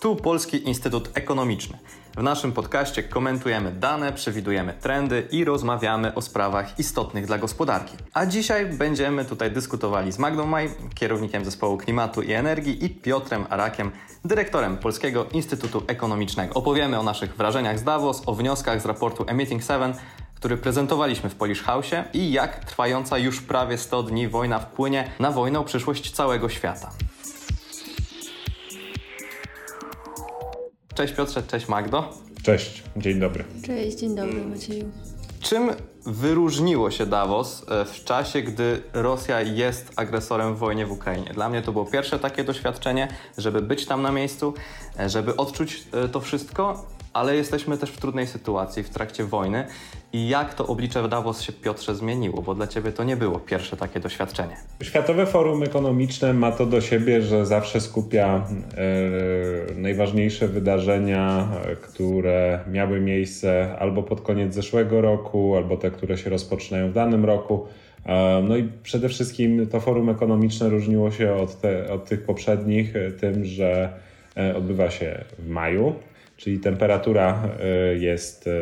Tu Polski Instytut Ekonomiczny. W naszym podcaście komentujemy dane, przewidujemy trendy i rozmawiamy o sprawach istotnych dla gospodarki. A dzisiaj będziemy tutaj dyskutowali z Magdą Maj, kierownikiem zespołu klimatu i energii i Piotrem Arakiem, dyrektorem Polskiego Instytutu Ekonomicznego. Opowiemy o naszych wrażeniach z Davos, o wnioskach z raportu Emitting 7, który prezentowaliśmy w Polish House i jak trwająca już prawie 100 dni wojna wpłynie na wojnę o przyszłość całego świata. Cześć Piotrze, cześć Magdo. Cześć, dzień dobry. Cześć, dzień dobry Macieju. Czym wyróżniło się Davos e, w czasie, gdy Rosja jest agresorem w wojnie w Ukrainie? Dla mnie to było pierwsze takie doświadczenie, żeby być tam na miejscu, e, żeby odczuć e, to wszystko ale jesteśmy też w trudnej sytuacji w trakcie wojny. I jak to oblicze Davos się, Piotrze, zmieniło? Bo dla Ciebie to nie było pierwsze takie doświadczenie. Światowe Forum Ekonomiczne ma to do siebie, że zawsze skupia najważniejsze wydarzenia, które miały miejsce albo pod koniec zeszłego roku, albo te, które się rozpoczynają w danym roku. E, no i przede wszystkim to forum ekonomiczne różniło się od, te, od tych poprzednich tym, że e, odbywa się w maju, czyli temperatura e, jest e,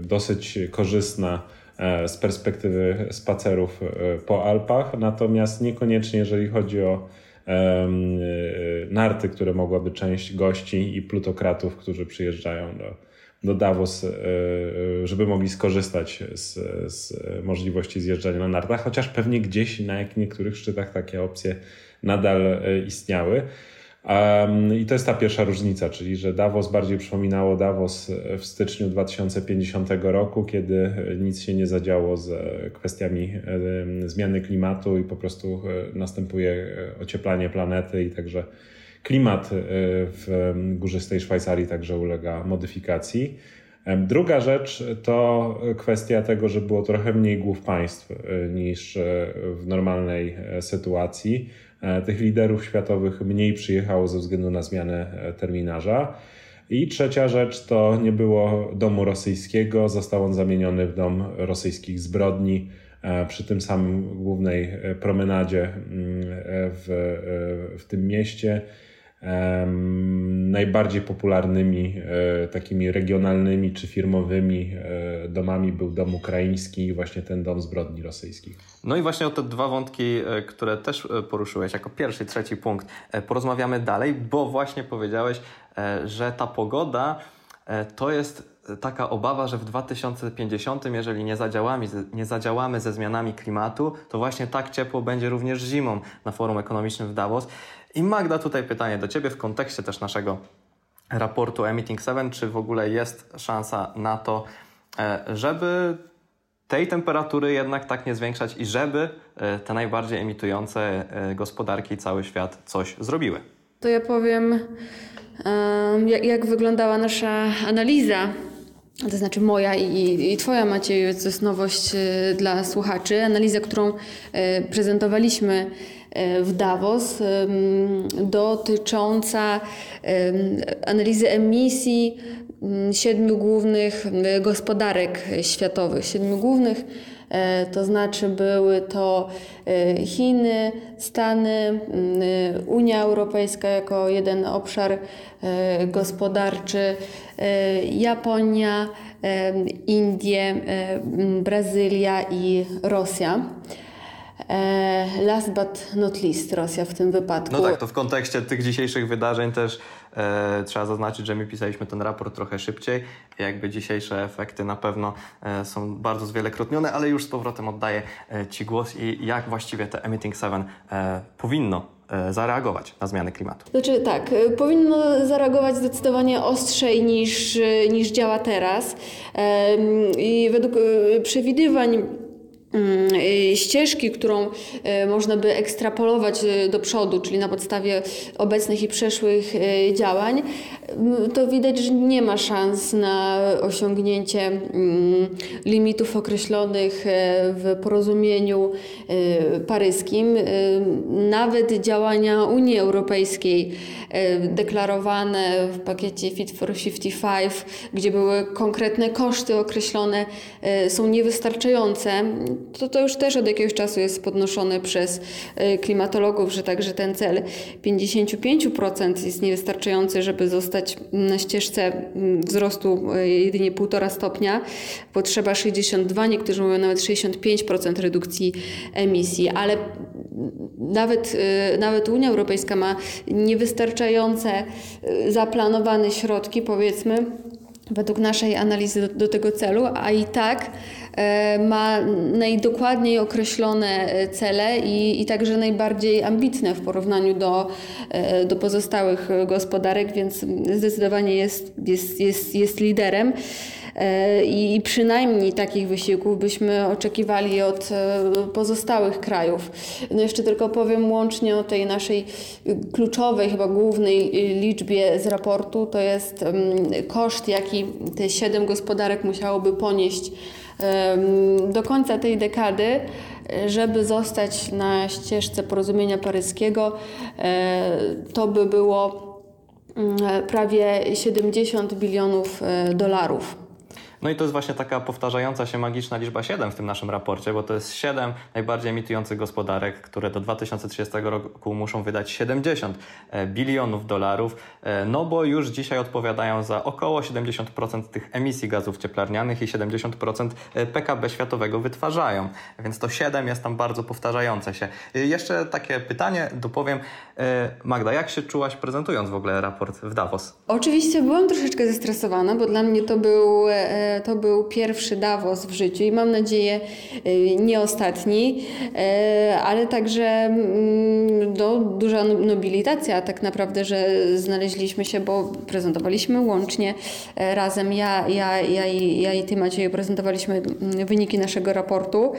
dosyć korzystna e, z perspektywy spacerów po Alpach, natomiast niekoniecznie jeżeli chodzi o narty, które mogłaby część gości i plutokratów, którzy przyjeżdżają do, do Davos, żeby mogli skorzystać z, z możliwości zjeżdżania na nartach, chociaż pewnie gdzieś na niektórych szczytach takie opcje nadal istniały. Um, I to jest ta pierwsza różnica, czyli że Davos bardziej przypominało Davos w styczniu 2050 roku, kiedy nic się nie zadziało z kwestiami zmiany klimatu i po prostu e, następuje ocieplanie planety i także klimat e, w górzystej Szwajcarii także ulega modyfikacji. Druga rzecz to kwestia tego, że było trochę mniej głów państw e, niż w normalnej sytuacji E, tych liderów światowych mniej przyjechało ze względu na zmianę e, terminarza. I trzecia rzecz to nie było domu rosyjskiego, został on zamieniony w dom rosyjskich zbrodni e, przy tym samym głównej promenadzie mm, w, w tym mieście najbardziej popularnymi e, takimi regionalnymi czy firmowymi e, domami był dom ukraiński, właśnie ten dom zbrodni rosyjskich. No i właśnie o te dwa wątki, e, które też poruszyłeś jako pierwszy, trzeci punkt, porozmawiamy dalej, bo właśnie powiedziałeś, że ta pogoda to jest taka obawa, że w 2050, jeżeli nie zadziałamy, nie zadziałamy ze zmianami klimatu, to właśnie tak ciepło będzie również zimą na forum ekonomicznym w Davos. I Magda, tutaj pytanie do Ciebie w kontekście też naszego raportu Emitting 7, czy w ogóle jest szansa na to, e, żeby tej temperatury jednak tak nie zwiększać i żeby e, te najbardziej emitujące e, gospodarki cały świat coś zrobiły? To ja powiem, jak, jak wyglądała nasza analiza to znaczy moja i, i Twoja Maciej, to jest nowość dla słuchaczy. Analiza, którą prezentowaliśmy w Davos dotycząca analizy emisji siedmiu głównych gospodarek światowych, siedmiu głównych e, to znaczy były to e, Chiny, Stany, Unia Europejska jako jeden obszar e, gospodarczy, Japonia, Indie, Brazylia i Rosja. E, last but not least Rosja w tym wypadku. No tak, to w kontekście tych dzisiejszych wydarzeń też e, trzeba zaznaczyć, że my pisaliśmy ten raport trochę szybciej. Jakby dzisiejsze efekty na pewno e, są bardzo zwielokrotnione, ale już z powrotem oddaję e, Ci głos i jak właściwie te Emitting 7 e, powinno e, zareagować na zmiany klimatu? Znaczy tak, powinno zareagować zdecydowanie ostrzej niż, niż działa teraz. I według przewidywań ścieżki, którą y, można by ekstrapolować y, do przodu, czyli na podstawie obecnych i przeszłych działań, mm, to widać, że nie ma szans na osiągnięcie mm, limitów określonych w porozumieniu paryskim. Nawet działania Unii Europejskiej deklarowane w pakiecie Fit for 55, gdzie były konkretne koszty określone, są niewystarczające to, to już też od jakiegoś czasu jest podnoszone przez klimatologów, że także ten cel 55% jest niewystarczający, żeby zostać na ścieżce mm, wzrostu jedynie 1,5 stopnia. Potrzeba 62, niektórzy mówią nawet 65% redukcji emisji, ale nawet, nawet Unia Europejska ma niewystarczające zaplanowane środki, powiedzmy, według naszej analizy do, do tego celu, a i tak e, ma najdokładniej określone e, cele i, i także najbardziej ambitne w porównaniu do, e, do pozostałych gospodarek, więc zdecydowanie jest, jest, jest, jest liderem. E, I przynajmniej takich wysiłków byśmy oczekiwali od e, pozostałych krajów. No jeszcze tylko powiem łącznie o tej naszej kluczowej, chyba głównej liczbie z raportu, to jest koszt, jaki te siedem gospodarek musiałoby ponieść do końca tej dekady, żeby zostać na ścieżce porozumienia paryskiego, e, to by było prawie 70 bilionów dolarów. No i to jest właśnie taka powtarzająca się magiczna liczba 7 w tym naszym raporcie, bo to jest 7 najbardziej emitujących gospodarek, które do 2030 roku muszą wydać 70 e, bilionów dolarów, e, no bo już dzisiaj odpowiadają za około 70% tych emisji gazów cieplarnianych i 70% e, PKB światowego wytwarzają. Więc to 7 jest tam bardzo powtarzające się. Jeszcze takie pytanie dopowiem. Magda, jak się czułaś prezentując w ogóle raport w Davos? Oczywiście byłam troszeczkę zestresowana, bo dla mnie to był to był pierwszy Davos w życiu i mam nadzieję y, nie ostatni, y, ale także mm, no, duża no, nobilitacja tak naprawdę, że znaleźliśmy się, bo prezentowaliśmy łącznie e, razem, ja, ja, ja, i, ja i Ty Macieju prezentowaliśmy mm, wyniki naszego raportu,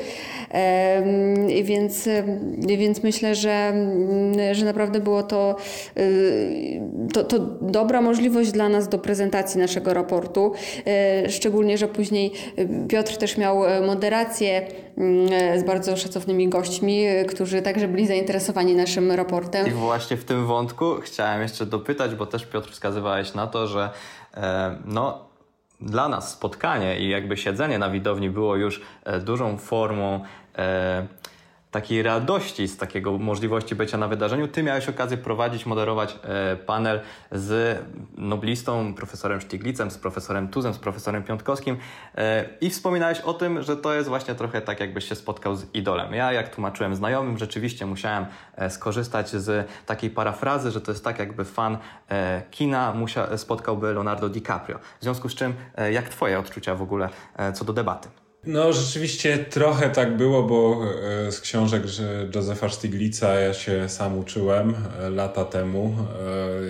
więc, więc myślę, że, mm, że naprawdę było to, y, to, to dobra możliwość dla nas do prezentacji naszego raportu, szczególnie szczególnie, że później y, Piotr też miał e, moderację e, z bardzo szacownymi gośćmi, e, którzy także byli zainteresowani naszym raportem. I właśnie w tym wątku chciałem jeszcze dopytać, bo też Piotr wskazywałeś na to, że e, no dla nas spotkanie i jakby siedzenie na widowni było już dużą formą e, takiej radości z takiego możliwości bycia na wydarzeniu. Ty miałeś okazję prowadzić, moderować e, panel z noblistą, profesorem Sztiglicem, z profesorem Tuzem, z profesorem Piątkowskim e, i wspominałeś o tym, że to jest właśnie trochę tak, jakbyś się spotkał z idolem. Ja, jak tłumaczyłem znajomym, rzeczywiście musiałem e, skorzystać z takiej parafrazy, że to jest tak, jakby fan kina spotkałby Leonardo DiCaprio. W związku z czym, jak twoje odczucia w ogóle co do debaty? No, rzeczywiście trochę tak było, bo e, z książek Józefa Stiglica ja się sam uczyłem e, lata temu.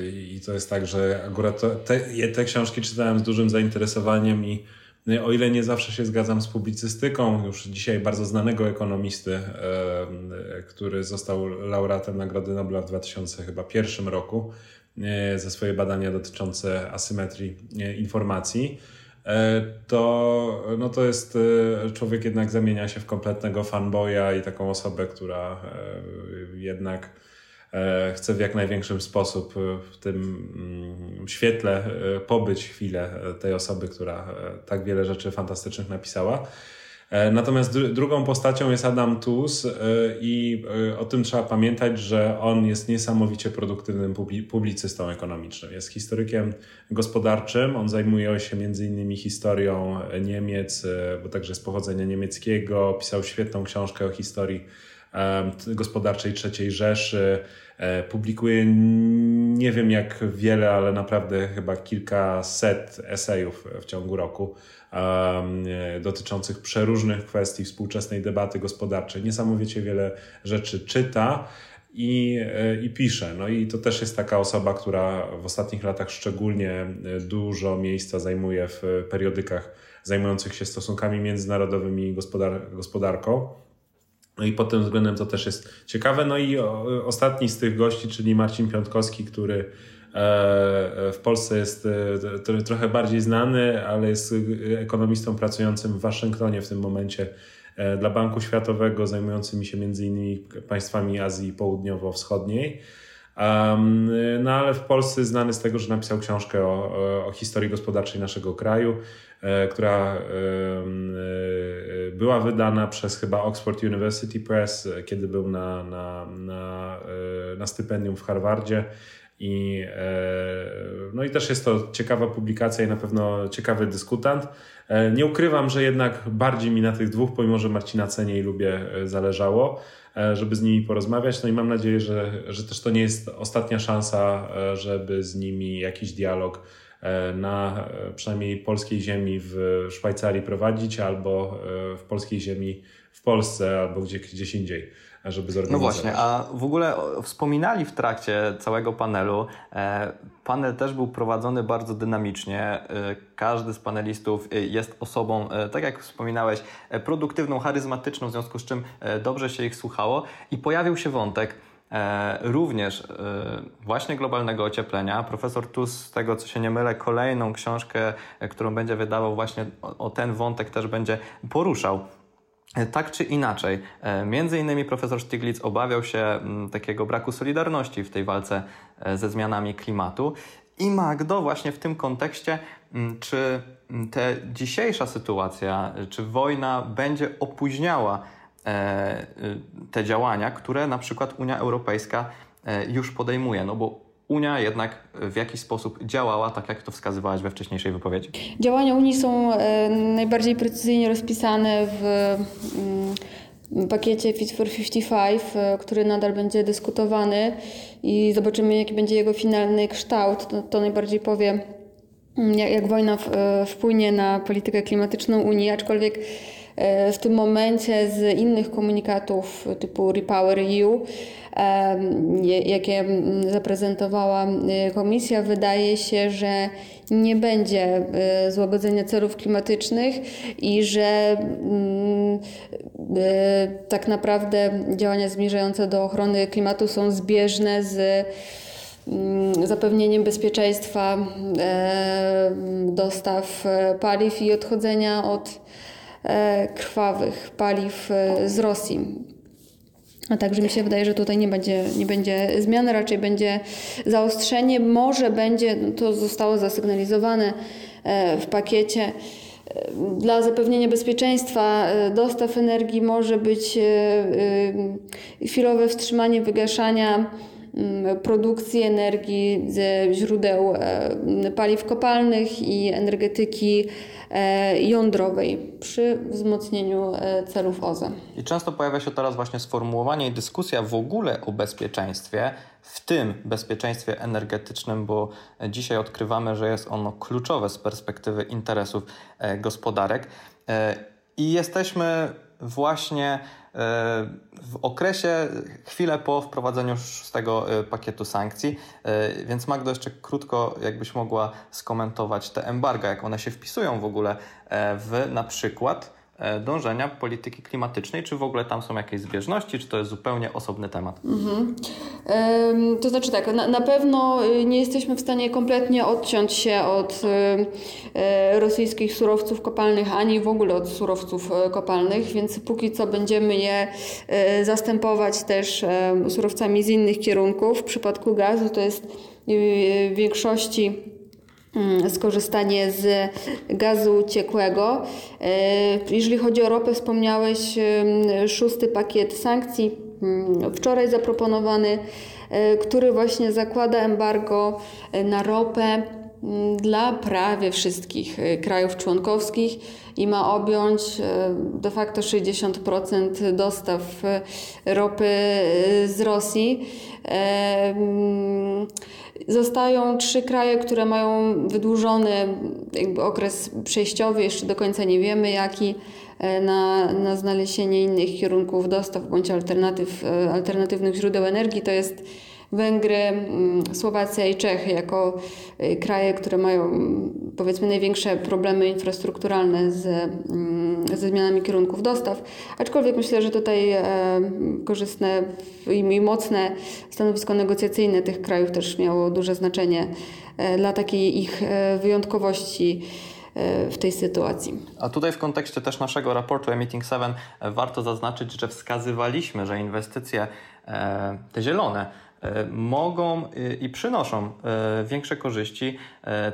E, i to jest tak, że akurat te, te książki czytałem z dużym zainteresowaniem i o ile nie zawsze się zgadzam z publicystyką, już dzisiaj bardzo znanego ekonomisty, który został laureatem Nagrody Nobla w 2001 roku za swoje badania dotyczące asymetrii informacji, to, no to jest e, człowiek jednak zamienia się w kompletnego fanboya i taką osobę, która e, jednak chce w jak największym sposób w tym mm, świetle pobyć chwilę tej osoby, która tak wiele rzeczy fantastycznych napisała. E, natomiast drugą postacią jest Adam Tus e, i e, o tym trzeba pamiętać, że on jest niesamowicie produktywnym publicystą ekonomicznym. Jest historykiem gospodarczym, on zajmuje się między innymi historią Niemiec, bo także z pochodzenia niemieckiego, pisał świetną książkę o historii gospodarczej III Rzeszy, publikuje nie wiem jak wiele, ale naprawdę chyba kilkaset esejów w ciągu roku dotyczących przeróżnych kwestii współczesnej debaty gospodarczej. Niesamowicie wiele rzeczy czyta i, e, i pisze. No i to też jest taka osoba, która w ostatnich latach szczególnie e, dużo miejsca zajmuje w periodykach zajmujących się stosunkami międzynarodowymi i gospodar gospodarką. No i pod tym względem to też jest ciekawe. No i ostatni z tych gości, czyli Marcin Piątkowski, który E, w Polsce jest e, trochę bardziej znany, ale jest ekonomistą pracującym w Waszyngtonie w tym momencie e, dla Banku Światowego, zajmującym się między innymi państwami Azji Południowo-Wschodniej. No ale w Polsce znany z tego, że napisał książkę o, o historii gospodarczej naszego kraju, e, która e, była wydana przez chyba Oxford University Press, kiedy był na, na, na, e, na stypendium w Harvardzie. I, no i też jest to ciekawa publikacja i na pewno ciekawy dyskutant. Nie ukrywam, że jednak bardziej mi na tych dwóch, pomimo że Marcina cenię i lubię, zależało. E, żeby z nimi porozmawiać. No i mam nadzieję, że, że też to nie jest ostatnia szansa, e, żeby z nimi jakiś dialog e, na przynajmniej polskiej ziemi w Szwajcarii prowadzić, albo w polskiej ziemi w Polsce, albo gdzie, gdzieś indziej żeby zorganizować. No właśnie, a w ogóle wspominali w trakcie całego panelu, e, panel też był prowadzony bardzo dynamicznie. E, każdy z panelistów e, jest osobą, tak jak wspominałeś, produktywną, charyzmatyczną, w związku z czym dobrze się ich słuchało i pojawił się wątek, również właśnie globalnego ocieplenia. Profesor Tus, z tego co się nie mylę, kolejną książkę, którą będzie wydawał właśnie o ten wątek też będzie poruszał. Tak czy inaczej, e, między innymi profesor Stiglitz obawiał się mm, takiego braku solidarności w tej walce e, ze zmianami klimatu. I Magdo, właśnie w tym kontekście, mm, czy mm, ta dzisiejsza sytuacja, czy wojna będzie opóźniała e, te działania, które na przykład Unia Europejska już podejmuje? No bo Unia jednak w jakiś sposób działała, tak jak to wskazywałaś we wcześniejszej wypowiedzi. Działania Unii są e, najbardziej precyzyjnie rozpisane w mm, pakiecie Fit for 55, e, który nadal będzie dyskutowany i zobaczymy, jaki będzie jego finalny kształt. To, to najbardziej powie, mm, jak, wojna e, wpłynie na politykę klimatyczną Unii, aczkolwiek w tym momencie z innych komunikatów typu Repower EU jakie zaprezentowała y, komisja, wydaje się, że nie będzie złagodzenia celów klimatycznych i że mm, tak naprawdę działania zmierzające do ochrony klimatu są zbieżne z mm, zapewnieniem bezpieczeństwa dostaw e, paliw i odchodzenia od e, krwawych paliw e, z Rosji. A także mi się wydaje, że tutaj nie będzie, nie będzie zmiany, raczej będzie zaostrzenie. Może będzie, no to zostało zasygnalizowane e, w pakiecie, e, dla zapewnienia bezpieczeństwa e, dostaw energii może być chwilowe wstrzymanie wygaszania produkcji energii ze źródeł paliw kopalnych i energetyki E, jądrowej przy wzmocnieniu e, celów OZE. I często pojawia się teraz właśnie sformułowanie i dyskusja w ogóle o bezpieczeństwie, w tym bezpieczeństwie energetycznym, bo dzisiaj odkrywamy, że jest ono kluczowe z perspektywy interesów e, gospodarek. I jesteśmy właśnie w okresie, chwilę po wprowadzeniu szóstego e, pakietu sankcji. E, więc Magdo, jeszcze krótko, jakbyś mogła skomentować te embarga, jak one się wpisują w ogóle e, w na przykład E, dążenia polityki klimatycznej? Czy w ogóle tam są jakieś zbieżności, czy to jest zupełnie osobny temat? Mhm. to znaczy tak, na, na, pewno y, nie jesteśmy w stanie kompletnie odciąć się od y, y, rosyjskich surowców kopalnych, ani w ogóle od surowców kopalnych, więc póki co będziemy je zastępować też surowcami z innych kierunków. W przypadku gazu to jest w większości skorzystanie z gazu ciekłego. E, jeżeli chodzi o ropę, wspomniałeś szósty pakiet sankcji, mm, wczoraj zaproponowany, e, który właśnie zakłada embargo e, na ropę mm, dla prawie wszystkich krajów członkowskich i ma objąć de facto 60% dostaw ropy z Rosji. Zostają trzy kraje, które mają wydłużony okres przejściowy, jeszcze do końca nie wiemy jaki, e, na, na znalezienie innych kierunków dostaw bądź alternatyw, e, alternatywnych źródeł energii. To jest Węgry, mm, Słowacja i Czechy jako y, kraje, które mają powiedzmy największe problemy infrastrukturalne z, mm, ze zmianami kierunków dostaw. Aczkolwiek myślę, że tutaj e, korzystne i mocne stanowisko negocjacyjne tych krajów też miało duże znaczenie e, dla takiej ich e, wyjątkowości w tej sytuacji. A tutaj w kontekście też naszego raportu Emitting 7 warto zaznaczyć, że wskazywaliśmy, że inwestycje te zielone mogą i przynoszą większe korzyści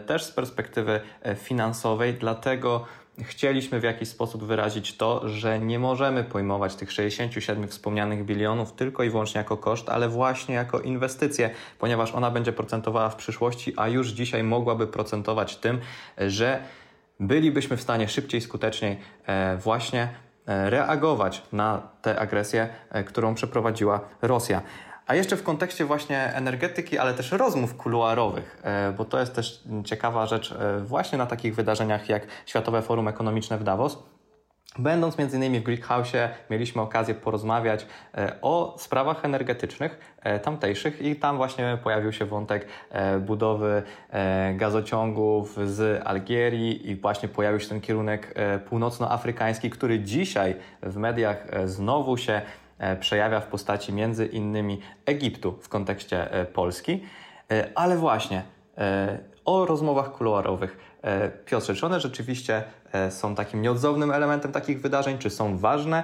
też z perspektywy finansowej, dlatego chcieliśmy w jakiś sposób wyrazić to, że nie możemy pojmować tych 67 wspomnianych bilionów tylko i wyłącznie jako koszt, ale właśnie jako inwestycję, ponieważ ona będzie procentowała w przyszłości, a już dzisiaj mogłaby procentować tym, że bylibyśmy w stanie szybciej, skuteczniej e, właśnie e, reagować na tę agresję, e, którą przeprowadziła Rosja. A jeszcze w kontekście właśnie energetyki, ale też rozmów kuluarowych, e, bo to jest też ciekawa rzecz e, właśnie na takich wydarzeniach jak Światowe Forum Ekonomiczne w Davos. Będąc między innymi w Greek House, mieliśmy okazję porozmawiać e, o sprawach energetycznych tamtejszych i tam właśnie pojawił się wątek budowy gazociągów z Algierii i właśnie pojawił się ten kierunek północnoafrykański, który dzisiaj w mediach znowu się przejawia w postaci między innymi Egiptu w kontekście e, Polski. E, ale właśnie o rozmowach kuluarowych. Piotrze, czy one rzeczywiście są takim nieodzownym elementem takich wydarzeń, czy są ważne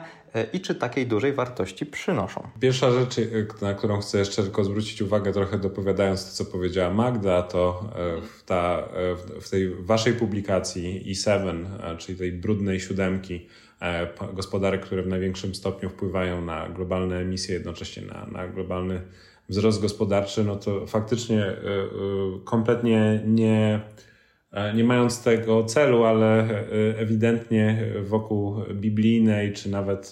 i czy takiej dużej wartości przynoszą? Pierwsza rzecz, na którą chcę jeszcze tylko zwrócić uwagę, trochę dopowiadając to, co powiedziała Magda, to w, ta, w tej waszej publikacji E7, czyli tej brudnej siódemki, E, gospodarek, które w największym stopniu wpływają na globalne emisje, jednocześnie na, na globalny wzrost gospodarczy, no to faktycznie e, e, kompletnie nie, nie mając tego celu, ale ewidentnie wokół biblijnej, czy nawet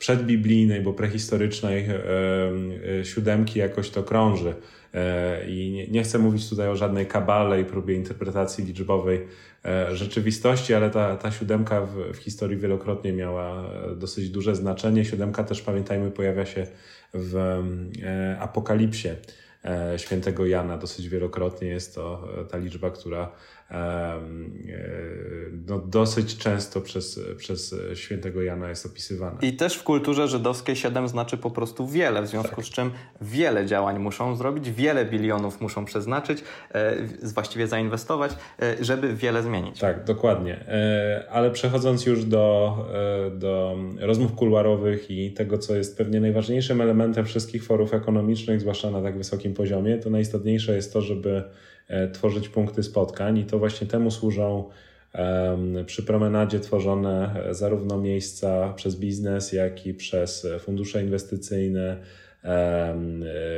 przedbiblijnej, bo prehistorycznej siódemki jakoś to krąży. I nie chcę mówić tutaj o żadnej kabale i próbie interpretacji liczbowej E, rzeczywistości, ale ta, ta siódemka w, w historii wielokrotnie miała e, dosyć duże znaczenie. Siódemka też, pamiętajmy, pojawia się w e, Apokalipsie świętego Jana dosyć wielokrotnie. Jest to ta liczba, która no, dosyć często przez, przez świętego Jana jest opisywana. I też w kulturze żydowskiej 7 znaczy po prostu wiele, w związku tak. z czym wiele działań muszą zrobić, wiele bilionów muszą przeznaczyć, e, właściwie zainwestować, e, żeby wiele zmienić. Tak, dokładnie. E, ale przechodząc już do, do rozmów kuluarowych i tego, co jest pewnie najważniejszym elementem wszystkich forów ekonomicznych, zwłaszcza na tak wysokim poziomie, to najistotniejsze jest to, żeby E, tworzyć punkty spotkań i to właśnie temu służą przy promenadzie tworzone e, zarówno miejsca przez biznes, jak i przez fundusze inwestycyjne, e,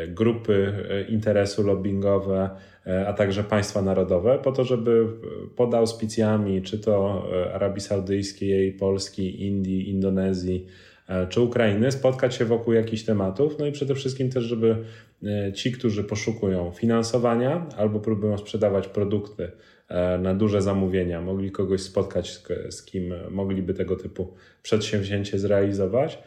grupy interesu lobbyingowe, a także państwa narodowe, po to, żeby pod auspicjami czy to Arabii Saudyjskiej, Polski, Indii, Indonezji, czy Ukrainy spotkać się wokół jakichś tematów, no i przede wszystkim też, żeby E, ci, którzy poszukują finansowania albo próbują sprzedawać produkty e, na duże zamówienia, mogli kogoś spotkać, z kim mogliby tego typu przedsięwzięcie zrealizować.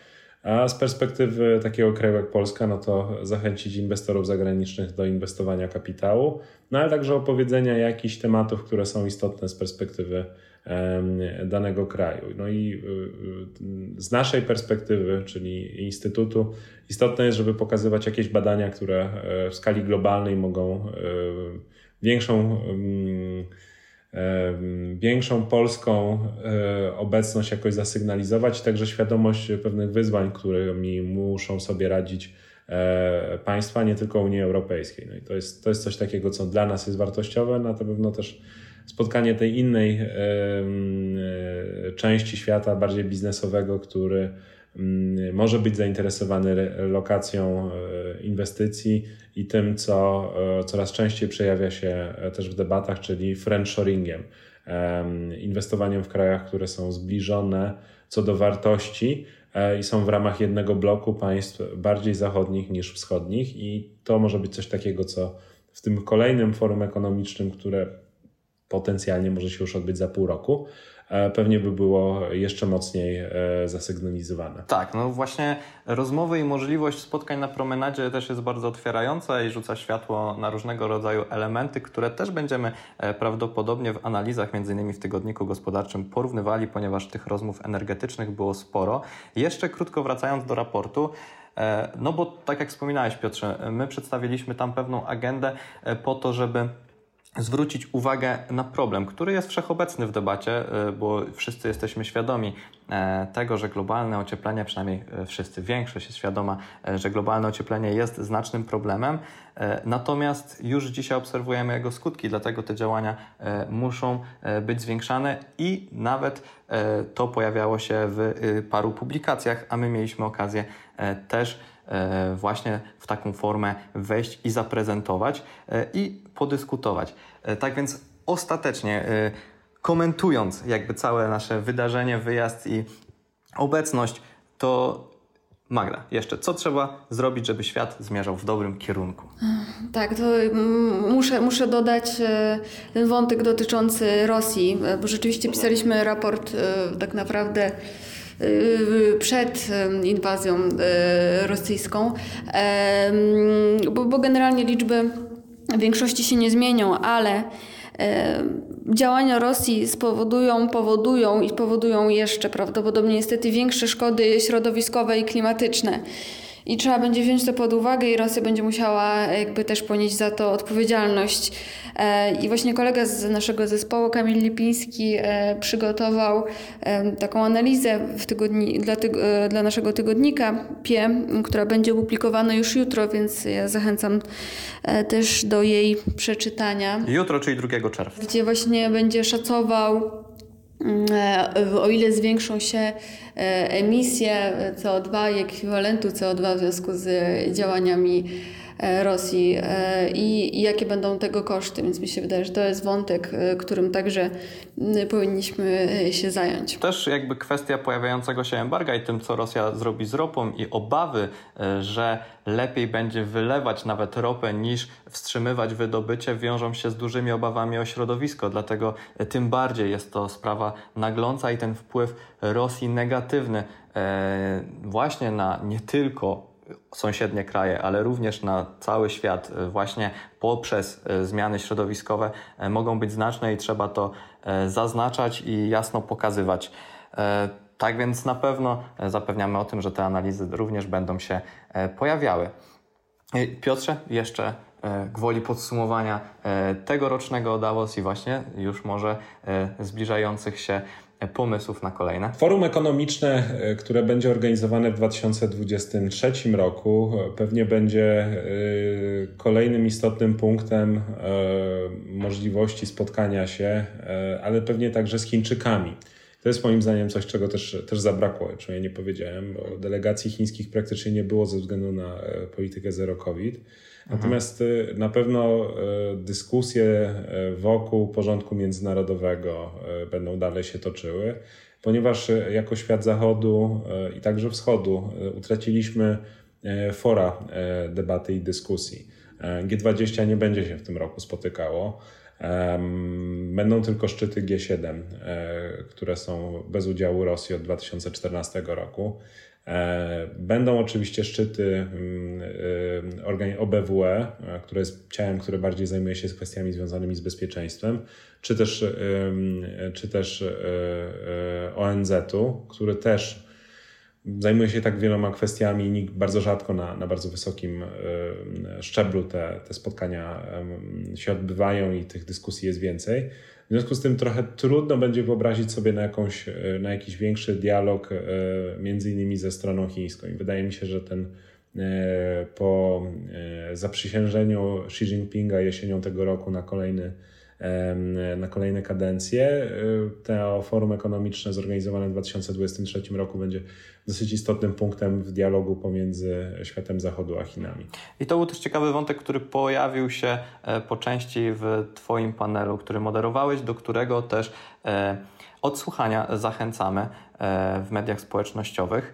A z perspektywy takiego kraju jak Polska, no to zachęcić inwestorów zagranicznych do inwestowania kapitału, no ale także opowiedzenia jakichś tematów, które są istotne z perspektywy danego kraju. No i y, y, z naszej perspektywy, czyli Instytutu, istotne jest, żeby pokazywać jakieś badania, które e, w skali globalnej mogą e, większą większą polską e, obecność jakoś zasygnalizować, także świadomość pewnych wyzwań, którymi muszą sobie radzić państwa, nie tylko Unii Europejskiej. No i to jest, to jest coś takiego, co dla nas jest wartościowe, na pewno też spotkanie tej innej e, części świata, bardziej biznesowego, który może być zainteresowany lokacją e, inwestycji i tym, co e, coraz częściej przejawia się też w debatach, czyli friendshoringiem, inwestowaniem w krajach, które są zbliżone co do wartości i są w ramach jednego bloku państw bardziej zachodnich niż wschodnich. I to może być coś takiego, co w tym kolejnym forum ekonomicznym, które potencjalnie może się już odbyć za pół roku, e, pewnie by było jeszcze mocniej e, zasygnalizowane. Tak, no właśnie rozmowy i możliwość spotkań na promenadzie też jest bardzo otwierająca i rzuca światło na różnego rodzaju elementy, które też będziemy e, prawdopodobnie w analizach, między innymi w Tygodniku Gospodarczym, porównywali, ponieważ tych rozmów energetycznych było sporo. Jeszcze krótko wracając do raportu, no bo tak jak wspominałeś Piotrze, my przedstawiliśmy tam pewną agendę po to, żeby zwrócić uwagę na problem, który jest wszechobecny w debacie, e, bo wszyscy jesteśmy świadomi e, tego, że globalne ocieplenie, przynajmniej e, wszyscy, większość jest świadoma, że globalne ocieplenie jest znacznym problemem. Natomiast już dzisiaj obserwujemy jego skutki, dlatego te działania muszą być zwiększane i nawet to pojawiało się w paru publikacjach, a my mieliśmy okazję też właśnie w taką formę wejść i zaprezentować e, i podyskutować. E, tak więc ostatecznie komentując jakby całe nasze wydarzenie, wyjazd i obecność, to Magda, jeszcze co trzeba zrobić, żeby świat zmierzał w dobrym kierunku? Tak, to mm, muszę, muszę dodać ten wątek dotyczący Rosji, bo rzeczywiście pisaliśmy raport tak naprawdę przed inwazją y, rosyjską, bo generalnie liczby w większości się nie zmienią, ale działania Rosji spowodują, powodują i powodują jeszcze prawdopodobnie niestety większe szkody środowiskowe i klimatyczne. I trzeba będzie wziąć to pod uwagę i Rosja będzie musiała jakby też ponieść za to odpowiedzialność. E, I właśnie kolega z naszego zespołu, Kamil Lipiński, e, przygotował taką analizę w tygodni, dla, tyg e, dla naszego tygodnika PIE, która będzie opublikowana już jutro, więc ja zachęcam też do jej przeczytania. Jutro, czyli 2 czerwca. Gdzie właśnie będzie szacował o ile zwiększą się emisje CO2 i ekwiwalentu CO2 w związku z działaniami E, Rosji e, i, i jakie będą tego koszty. Więc mi się wydaje, że to jest wątek, e, którym także powinniśmy się zająć. Też jakby kwestia pojawiającego się embarga i tym, co Rosja zrobi z ropą i obawy, że lepiej będzie wylewać nawet ropę niż wstrzymywać wydobycie, wiążą się z dużymi obawami o środowisko. Dlatego tym bardziej jest to sprawa nagląca i ten wpływ Rosji negatywny właśnie na nie tylko sąsiednie kraje, ale również na cały świat e, właśnie poprzez e, zmiany środowiskowe e, mogą być znaczne i trzeba to zaznaczać i jasno pokazywać. Tak więc na pewno zapewniamy o tym, że te analizy również będą się pojawiały. Piotrze, jeszcze gwoli podsumowania tegorocznego Davos i właśnie już może zbliżających się pomysłów na kolejne? Forum ekonomiczne, e, które będzie organizowane w 2023 roku, e, pewnie będzie e, kolejnym istotnym punktem możliwości spotkania się, ale pewnie także z Chińczykami. To jest moim zdaniem coś, czego też, też zabrakło, czego ja nie powiedziałem, bo delegacji chińskich praktycznie nie było ze względu na politykę zero COVID. Natomiast y, na pewno y, dyskusje y, wokół porządku międzynarodowego będą dalej się toczyły, ponieważ jako świat zachodu i także wschodu utraciliśmy fora debaty i dyskusji. G20 nie będzie się w tym roku spotykało. Będą tylko szczyty G7, które są bez udziału Rosji od 2014 roku. E, będą oczywiście szczyty mm, e, OBWE, e, które jest ciałem, które bardziej zajmuje się kwestiami związanymi z bezpieczeństwem, czy też, czy też ONZ-u, który też zajmuje się tak wieloma kwestiami i bardzo rzadko na, na bardzo wysokim szczeblu te, te spotkania się odbywają i tych dyskusji jest więcej. W związku z tym trochę trudno będzie wyobrazić sobie na, jakąś, e, na jakiś większy dialog e, między innymi ze stroną chińską. I wydaje mi się, że ten e, po zaprzysiężeniu Xi Jinpinga jesienią tego roku na kolejny na kolejne kadencje. To forum ekonomiczne zorganizowane w 2023 roku będzie dosyć istotnym punktem w dialogu pomiędzy światem zachodu a Chinami. I to był też ciekawy wątek, który pojawił się e, po części w Twoim panelu, który moderowałeś, do którego też e, odsłuchania zachęcamy e, w mediach społecznościowych.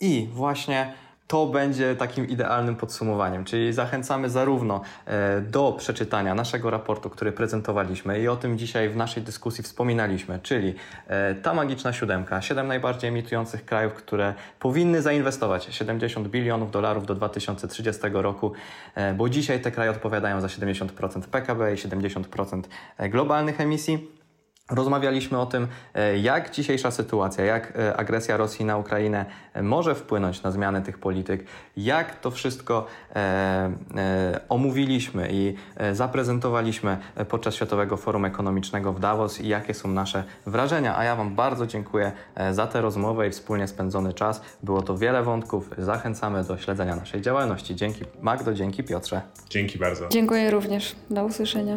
I właśnie to będzie takim idealnym podsumowaniem, czyli zachęcamy zarówno e, do przeczytania naszego raportu, który prezentowaliśmy i o tym dzisiaj w naszej dyskusji wspominaliśmy, czyli e, ta magiczna siódemka, siedem najbardziej emitujących krajów, które powinny zainwestować 70 bilionów dolarów do 2030 roku, e, bo dzisiaj te kraje odpowiadają za 70% PKB i 70% globalnych emisji. Rozmawialiśmy o tym, e, jak dzisiejsza sytuacja, jak e, agresja Rosji na Ukrainę e, może wpłynąć na zmianę tych polityk, jak to wszystko e, e, omówiliśmy i zaprezentowaliśmy podczas Światowego Forum Ekonomicznego w Davos i jakie są nasze wrażenia. A ja Wam bardzo dziękuję za tę rozmowę i wspólnie spędzony czas. Było to wiele wątków. Zachęcamy do śledzenia naszej działalności. Dzięki Magdo, dzięki Piotrze. Dzięki bardzo. Dziękuję również. Do usłyszenia.